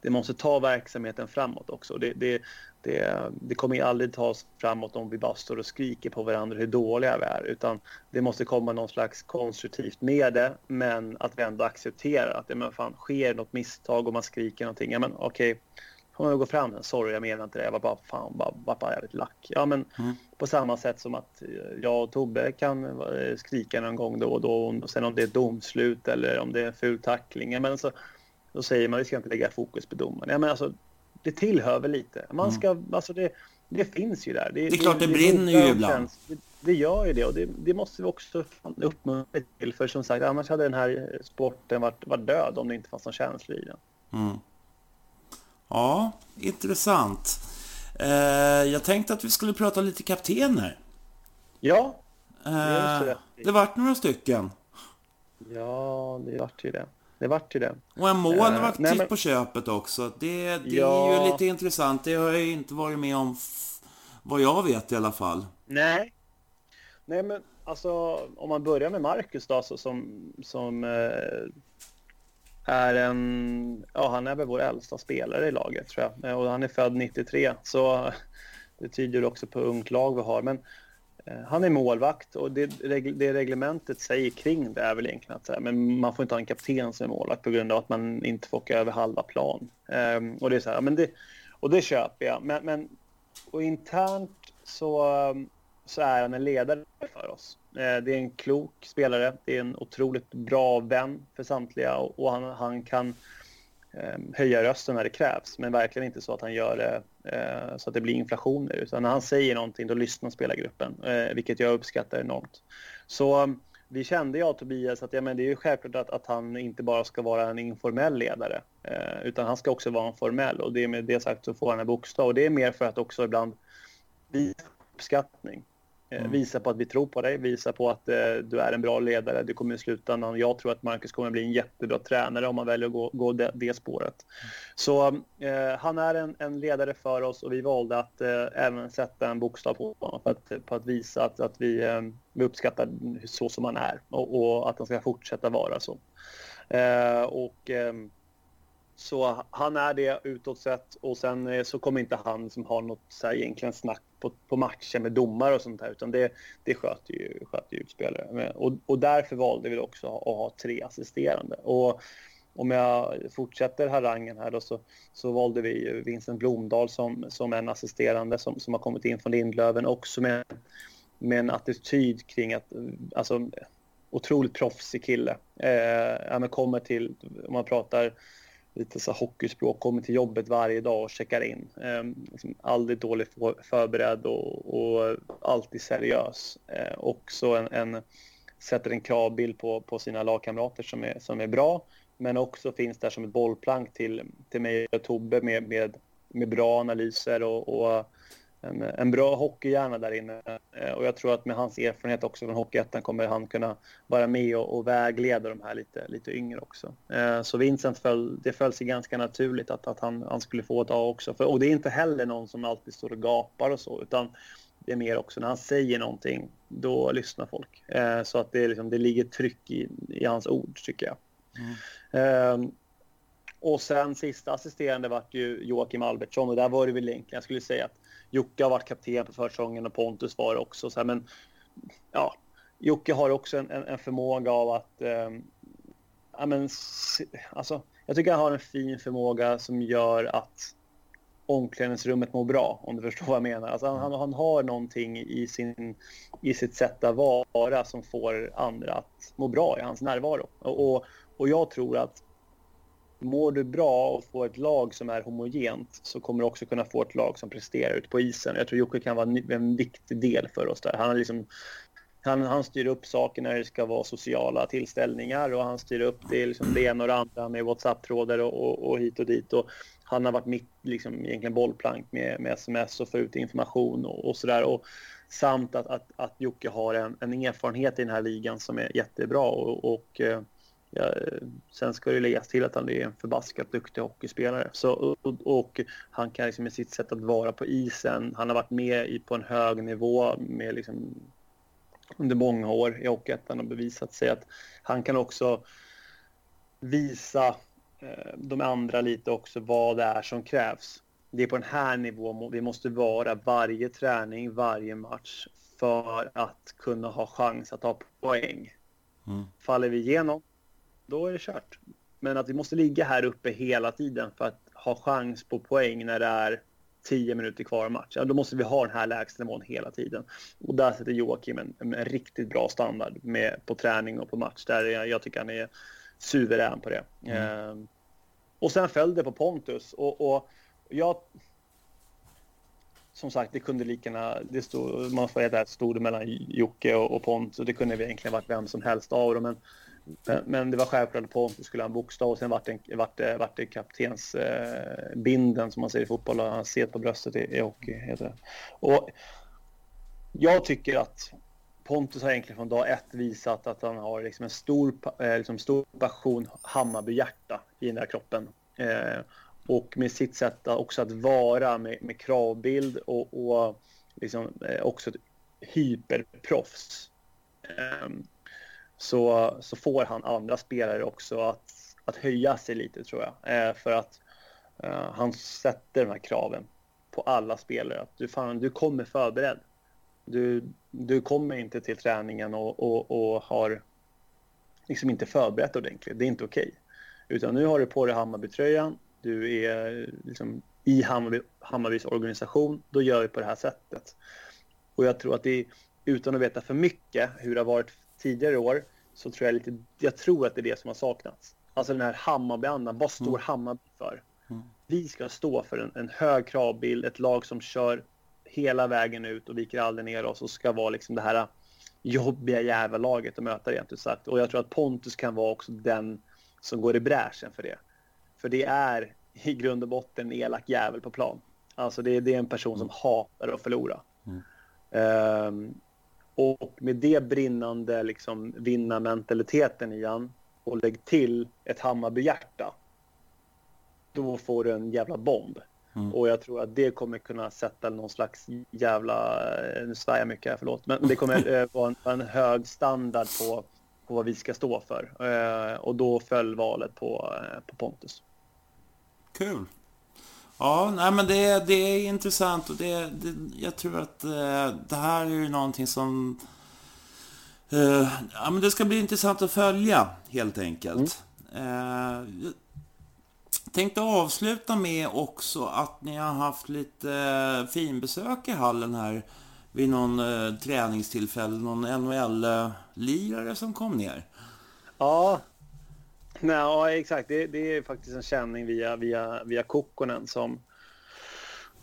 Det måste ta verksamheten framåt också. Det, det, det, det kommer aldrig ta oss framåt om vi bara står och skriker på varandra hur dåliga vi är. Utan det måste komma någon slags konstruktivt med det, men att vi ändå accepterar att det men fan, sker något misstag och man skriker någonting. Ja, men okej, okay, får man gå fram. Sorry, jag menar inte det. Jag var bara, fan, bara, bara, bara jävligt lack. Ja, men mm. på samma sätt som att jag och Tobbe kan eh, skrika någon gång då och då. Och sen om det är domslut eller om det är ful tackling. Men så, då säger man vi ska inte lägga fokus på domaren. Ja, men alltså, det tillhör väl lite. Man ska, mm. alltså det, det finns ju där. Det, det är klart det, det brinner ju ibland. Det, det, gör ju det och det, det måste vi också uppmuntra till. För som sagt, annars hade den här sporten varit, varit död om det inte fanns någon känsla i den. Mm. Ja, intressant. Eh, jag tänkte att vi skulle prata lite kaptener. Ja, det, eh, det vart några stycken. Ja, det vart ju det. Det vart ju det. Och en målvakt uh, men... på köpet också. Det, det ja. är ju lite intressant. Det har jag inte varit med om vad jag vet i alla fall. Nej. Nej, men alltså om man börjar med Marcus då, så, som, som eh, är en, ja han är väl vår äldsta spelare i laget tror jag. Och han är född 93, så det tyder också på ungt lag vi har. Men Eh, Eh, han är målvakt och det, det reglementet säger kring det är väl egentligen att men man får inte ha en kapten som är målvakt på grund av att man inte får åka över halva plan. Um, och det är så här, men det, och det köper jag. Men, men och internt så, ehm, så är han en ledare för oss. Uh, det är en klok spelare, det är en otroligt bra vän för samtliga och, och han, han kan Ehm, höja rösten när det krävs, men verkligen inte så att han gör det eh, så att det blir inflationer. Utan när han säger någonting då lyssnar spelargruppen, eh, vilket jag uppskattar enormt. Så ehm, vi kände jag och Tobias att ja, men det är ju självklart att, att han inte bara ska vara en informell ledare eh, utan han ska också vara en formell och det är med det sagt så får han en bokstav och det är mer för att också ibland visa uppskattning. Eh, mm. Visa på att vi tror på dig, visa på att eh, du är en bra ledare. Du kommer i slutändan, jag tror att Marcus kommer bli en jättebra tränare om man väljer att gå, gå det, det spåret. Mm. Så eh, han är en, en, ledare för oss och vi valde att eh, även sätta en bokstav på honom för att, på att visa att, att vi, eh, vi uppskattar så som han är och, och, att han ska fortsätta vara så. Eh, och så han är det utåt sett och sen så kommer inte han som har något så här egentligen snack på, på matcher med domare och sånt där utan det, det sköter ju, sköter ju utspelare. Och, och därför valde vi också att ha tre assisterande. Och om jag fortsätter harangen här då så, så valde vi Vincent Blomdahl som, som en assisterande som, som har kommit in från Lindlöven också med, med en attityd kring att, alltså otroligt proffsig kille. Eh, kommer till, om man pratar lite så hockeyspråk, kommer till jobbet varje dag och checkar in. Eh, liksom aldrig dåligt förberedd och, och alltid seriös. Eh, också en, en, sätter en kravbild på, på sina lagkamrater som är, som är bra, men också finns där som ett bollplank till, till mig och Tobbe med, med, med bra analyser och, och en, en bra hockeyhjärna där inne. Eh, och jag tror att med hans erfarenhet också från Hockeyettan kommer han kunna vara med och, och vägleda de här lite, lite yngre också. Eh, så Vincent föll, det föll sig ganska naturligt att, att han, han skulle få ett A också. För, och det är inte heller någon som alltid står och gapar och så, utan det är mer också när han säger någonting, då lyssnar folk. Eh, så att det, liksom, det ligger tryck i, i hans ord, tycker jag. Mm. och sen sista assisterande vart ju Joakim Albertsson och där var det väl egentligen, jag skulle säga att Jocke har varit kapten på försäsongen och Pontus var det också. Så här, men ja, Jocke har också en, en, en förmåga av att... Eh, ja, men, alltså, jag tycker han har en fin förmåga som gör att omklädningsrummet mår bra, om du förstår vad jag menar. Alltså, han, han har någonting i, sin, i sitt sätt att vara som får andra att må bra i hans närvaro. Och, och, och jag tror att mår du bra och får ett lag som är homogent så kommer du också kunna få ett lag som presterar ute på isen. Jag tror Jocke kan vara en viktig del för oss där. Han, liksom, han, han styr upp saker när det ska vara sociala tillställningar och han styr upp det, liksom det ena och det andra med WhatsApp-trådar och, och, och, hit och dit. Och han har varit mitt liksom, egentligen bollplank med, med sms och få ut information och, och sådär. Samt att, att, att Jocke har en, en erfarenhet i den här ligan som är jättebra. och, och eh, Ja, sen ska det läggas till att han är en förbaskat duktig hockeyspelare. Så, och, och han kan liksom med sitt sätt att vara på isen, han har varit med i, på en hög nivå med liksom, under många år i Hockeyettan och bevisat sig att han kan också visa eh, de andra lite också vad det är som krävs. Det är på den här nivån vi måste vara varje träning, varje match för att kunna ha chans att ta poäng. Mm. Faller vi igenom då är det kört. Men att vi måste ligga här uppe hela tiden för att ha chans på poäng när det är tio minuter kvar av matchen. Då måste vi ha den här lägstanivån hela tiden. Och där sätter Joakim en, en, riktigt bra standard med, på träning och på match. Där jag, jag tycker han är suverän på det. Mm. Eh, och sen följde det på Pontus. Och, och jag... Som sagt, det kunde lika gärna... Det stod, man får säga att det stod mellan Jocke och, och Pontus. Det kunde egentligen varit vem som helst av dem. Men men, men, det var självklart att Pontus skulle ha en bokstav och sen vart det, vart det, vart det kaptensbinden eh, som man säger i fotboll och han ser på bröstet i, i hockey. Heter det. Och jag tycker att Pontus har egentligen från dag ett visat att han har liksom en stor, eh, liksom stor passion, Hammarbyhjärta i den där kroppen. Eh, och med sitt sätt också att vara med, med kravbild och, och liksom, eh, också ett hyperproffs. Eh, så, så får han andra spelare också att, att höja sig lite tror jag. Eh, för att eh, han sätter de här kraven på alla spelare. Att du, fan, du kommer förberedd. Du, du kommer inte till träningen och, och, och har liksom inte förberett ordentligt. Det är inte okej. Okay. Utan nu har du på dig Hammarbytröjan. Du är liksom i Hammarby, Hammarbys organisation. Då gör vi på det här sättet. Och jag tror att det är, utan att veta för mycket hur det har varit tidigare år så tror jag lite, jag tror att det är det som har saknats. Alltså den här Hammarby-andan, vad står mm. Hammarby för? Mm. Vi ska stå för en, en, hög kravbild, ett lag som kör hela vägen ut och viker aldrig ner oss och ska vara liksom det här jobbiga jävla laget att möta rent ut sagt. Och jag tror att Pontus kan vara också den som går i bräschen för det. För det är i grund och botten en elak jävel på plan. Alltså det, det är en person som hatar att förlora. Mm. Um, Och med det brinnande liksom, vinnarmentaliteten i han och lägg till ett Hammarbyhjärta. Då får du en jävla bomb. Mm. Och jag tror att det kommer kunna sätta någon slags jävla, nu svär jag mycket här, förlåt, men det kommer eh, vara en, en, hög standard på, på vad vi ska stå för. Eh, och då föll valet på, eh, på Pontus. Kul. Ja, nej men det, det är intressant och det, det jag tror att eh, det här är ju någonting som... Eh, ja, men det ska bli intressant att följa, helt enkelt. Mm. Eh, tänkte avsluta med också att ni har haft lite eh, finbesök i hallen här vid någon eh, träningstillfälle, någon NHL-lirare som kom ner. Ja, Nej, ja, exakt. Det, det, är faktiskt en känning via, via, via Kokkonen som,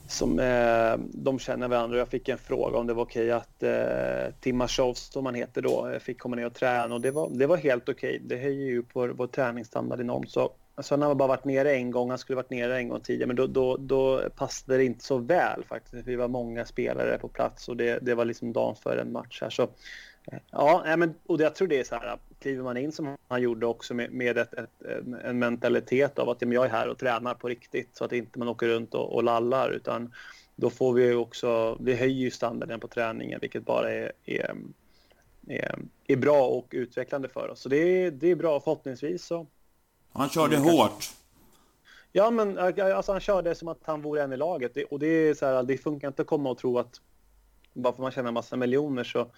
som eh, de känner varandra. Jag fick en fråga om det var okej att eh, Timashov, som han heter då, eh, fick komma ner och träna och det var, det var helt okej. Det höjer ju på vår träningsstandard enormt. Så, så han har bara varit nere en gång, han skulle varit nere en gång tidigare, men då, då, då passade det inte så väl faktiskt. Vi var många spelare på plats och det, det var liksom dagen före en match här. Så Ja, men, och jag tror det är så här, kliver man in som han gjorde också med, med ett, ett, en mentalitet av att ja, jag är här och tränar på riktigt så att inte man åker runt och, och lallar utan då får vi också, vi höjer ju standarden på träningen vilket bara är, är, är, är bra och utvecklande för oss. Så det är, det är bra förhoppningsvis så. Han körde hårt. Ja, men alltså, han körde som att han vore en i laget det, och det är så här, det funkar inte att komma och tro att bara för att man tjänar massa miljoner så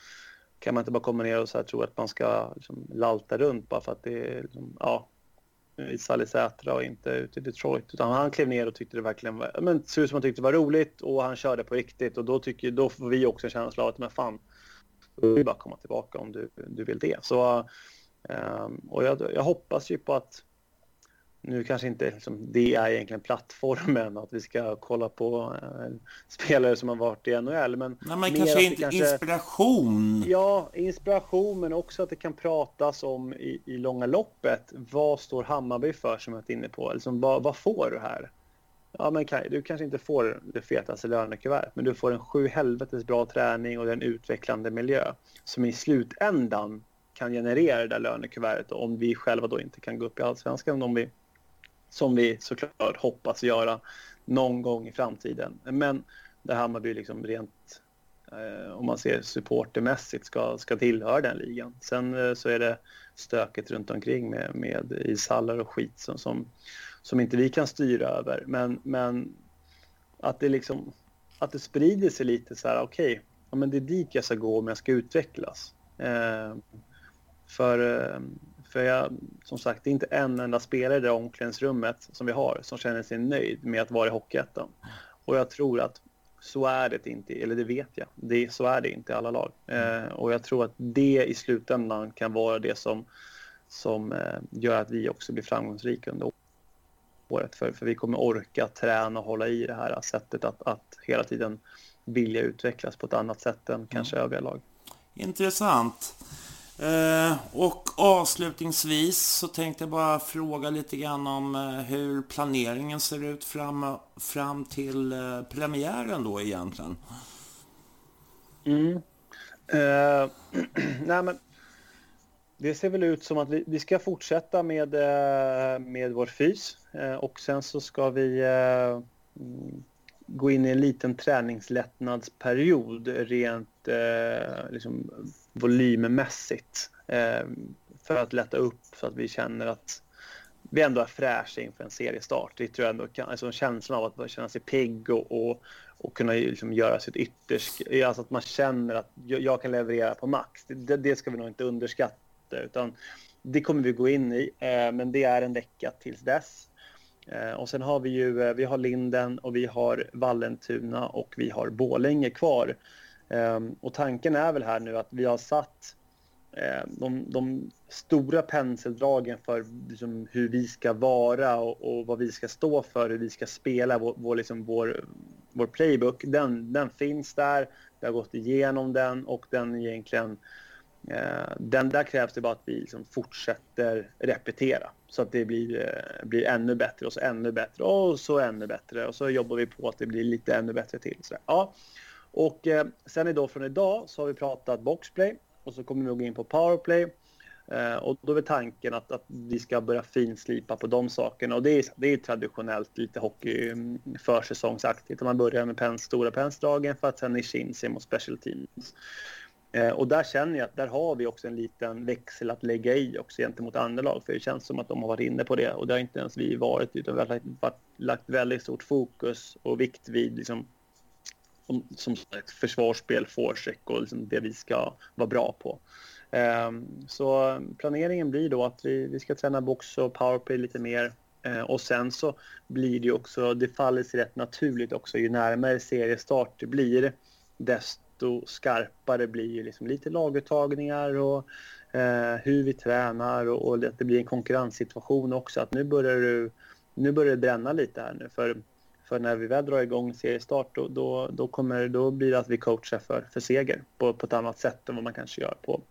kan man inte bara komma ner och så här, tro att man ska liksom, lalta runt bara för att det är liksom, ja, i Salisätra och inte ute i Detroit. Utan han klev ner och tyckte det verkligen var, men såg ut som han tyckte det var roligt och han körde på riktigt och då, tycker, då får vi också en känsla av att men fan, du vill bara komma tillbaka om du, du vill det. Så, um, och jag, jag hoppas ju på att nu kanske inte liksom, det är egentligen plattformen att vi ska kolla på eh, spelare som har varit i NHL. Men, Nej, men kanske inte kanske, inspiration. Ja, inspiration men också att det kan pratas om i, i långa loppet. Vad står Hammarby för som jag är inne på? Liksom, vad, vad får du här? Ja, men du kanske inte får det fetaste lönekuvertet men du får en sju helvetes bra träning och en utvecklande miljö som i slutändan kan generera det där lönekuvertet om vi själva då inte kan gå upp i allsvenskan om vi som vi såklart hoppas göra någon gång i framtiden. Men där Hammarby liksom rent, eh, om man ser supportermässigt, ska, ska tillhöra den ligan. Sen eh, så är det stöket runt omkring med, med ishallar och skit som, som, som inte vi kan styra över. Men, men att det liksom att det sprider sig lite så här, okej, okay, ja, men det är dit jag ska gå om jag ska utvecklas. Eh, för eh, för jag, som sagt, det är inte en enda spelare i det omklädningsrummet som vi har som känner sig nöjd med att vara i Hockeyettan. Och jag tror att så är det inte, eller det vet jag, det, så är det inte i alla lag. Eh, och jag tror att det i slutändan kan vara det som, som eh, gör att vi också blir framgångsrika under året. För, för vi kommer orka träna och hålla i det här sättet att, att hela tiden vilja utvecklas på ett annat sätt än mm. kanske övriga lag. Intressant. Eh, och avslutningsvis så tänkte jag bara fråga lite grann om eh, hur planeringen ser ut fram, fram till eh, premiären då egentligen. Mm. Uh, nej men det ser väl ut som att vi, vi ska fortsätta med, eh, med vår fys eh, och sen så ska vi gå in i en liten träningslättnadsperiod rent liksom volymmässigt eh, för att lätta upp så att vi känner att vi ändå är fräscha inför en seriestart. Det tror jag ändå kan, alltså känslan av att känna sig pigg och, och, och kunna liksom göra sitt yttersta, eh, alltså att man känner att jag, jag kan leverera på max. Det, det, ska vi nog inte underskatta utan det kommer vi gå in i, eh, men det är en vecka tills dess. Eh, och sen har vi ju, eh, vi har Linden och vi har Vallentuna och vi har Bålänge kvar. Ehm, och tanken är väl här nu att vi har satt ehm, de, de stora penseldragen för liksom hur vi ska vara och, och, vad vi ska stå för, hur vi ska spela, vår, vår, liksom vår, vår playbook, den, den finns där. Vi har gått igenom den och den egentligen eh, den där krävs det bara att vi liksom fortsätter repetera så att det blir, eh, blir ännu bättre och så ännu bättre och så ännu bättre och så jobbar vi på att det blir lite ännu bättre till. Så, ja. Och eh, sen idag från idag så har vi pratat boxplay och så kommer vi gå in på powerplay. Eh, och då är tanken att, att vi ska börja finslipa på de sakerna. Och det är, det är traditionellt lite hockey mm, försäsongsaktigt. Man börjar med pens, stora pensdragen för att sen nischa in sig mot special teams. Eh, och där känner jag att där har vi också en liten växel att lägga i också gentemot andra lag. För det känns som att de har varit inne på det och det har inte ens vi varit utan vi har lagt, lagt väldigt stort fokus och vikt vid liksom, som, som sagt, försvarsspel, forecheck och liksom det vi ska vara bra på. Um, så planeringen blir då att vi, vi ska träna box och powerplay lite mer uh, och sen så blir det också, det faller sig rätt naturligt också ju närmare seriestart det blir desto skarpare blir liksom lite laguttagningar och eh, hur vi tränar och, och att det blir en konkurrenssituation också. Att nu börjar, du, nu börjar det bränna lite här nu. För, för när vi väl drar igång seriestart då, då, då, kommer, då blir det att vi coachar för, för seger på, på ett annat sätt än vad man kanske gör på,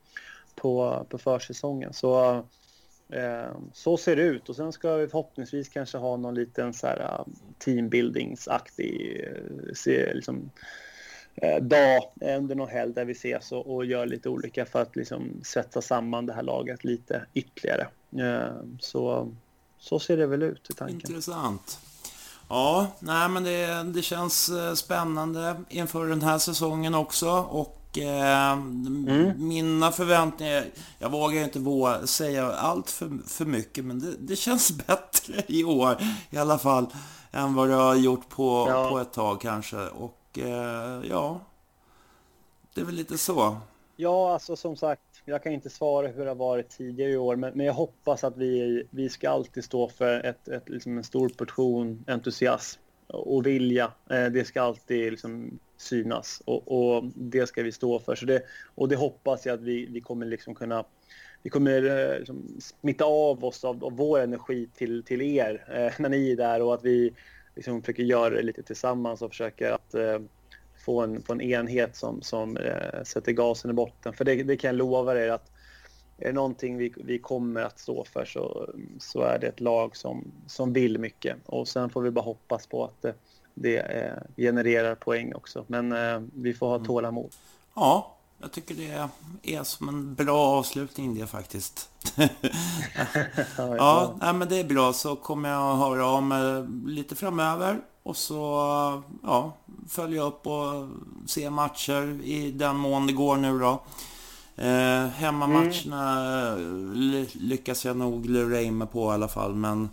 på, på försäsongen. Så, eh, så ser det ut och sen ska vi förhoppningsvis kanske ha någon liten så här, eh, teambuildingsaktig eh, liksom, eh, dag under någon helg där vi ses och, och, gör lite olika för att liksom svetsa samman det här laget lite ytterligare. Eh, så, så ser det väl ut i tanken. Intressant. Ja, nej men det, det känns eh, spännande inför den här säsongen också och eh, mm. mina förväntningar, jag vågar inte våga säga allt för, för mycket men det, det, känns bättre i år i alla fall än vad det har gjort på, ja. på ett tag kanske. Och eh, ja, det är väl lite så. Ja, alltså som sagt, jag kan inte svara hur det har varit tidigare i år, men, men jag hoppas att vi, vi ska alltid stå för ett, ett, liksom en stor portion entusiasm och vilja. Eh, det ska alltid liksom synas och, och, det ska vi stå för. Så det, och det hoppas jag att vi, vi kommer liksom kunna vi kommer eh, liksom smitta av oss av, av, vår energi till, till er eh, när ni är där och att vi liksom försöker göra det lite tillsammans och försöker att eh, få, en, få en enhet som, som eh, sätter gasen i botten. För det, det kan jag lova er att är det någonting vi, vi kommer att stå för så, så är det ett lag som, som vill mycket. Och sen får vi bara hoppas på att det, det eh, genererar poäng också. Men eh, vi får ha mm. tålamod. Ja, jag tycker det är som en bra avslutning det faktiskt. ja, nej, men det är bra. Så kommer jag att höra av mig lite framöver. Och så ja, följa upp och se matcher i den mån det går nu då. Eh, hemmamatcherna mm. lyckas jag nog lura in mig på i alla fall. Men,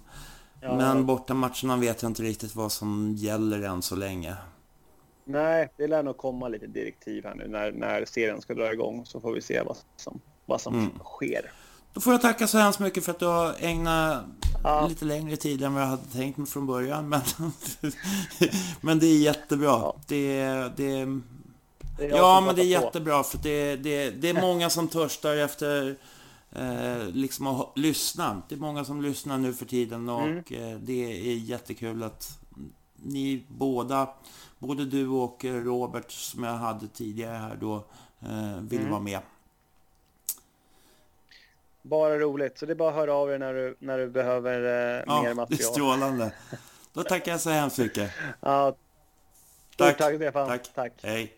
ja. men bortamatcherna vet jag inte riktigt vad som gäller än så länge. Nej, det lär nog komma lite direktiv här nu när, när serien ska dra igång så får vi se vad som, vad som mm. sker. Då får jag tacka så hemskt mycket för att du har ägnat ja. lite längre tid än vad jag hade tänkt mig från början. Men, men det är jättebra. Ja. Det, det, det ja, men det är jättebra för det, det, det är många som törstar efter eh, liksom att lyssna. Det är många som lyssnar nu för tiden och mm. eh, det är jättekul att ni båda både du och eh, Robert som jag hade tidigare här då eh, vill mm. vara med. Bara roligt, så det är bara att höra av er när du, när du behöver eh, ja, mer material. Ja, det är strålande. Då tackar jag så hemskt mycket. ja, tack. Tack, Stefan. Tack. tack. Hej.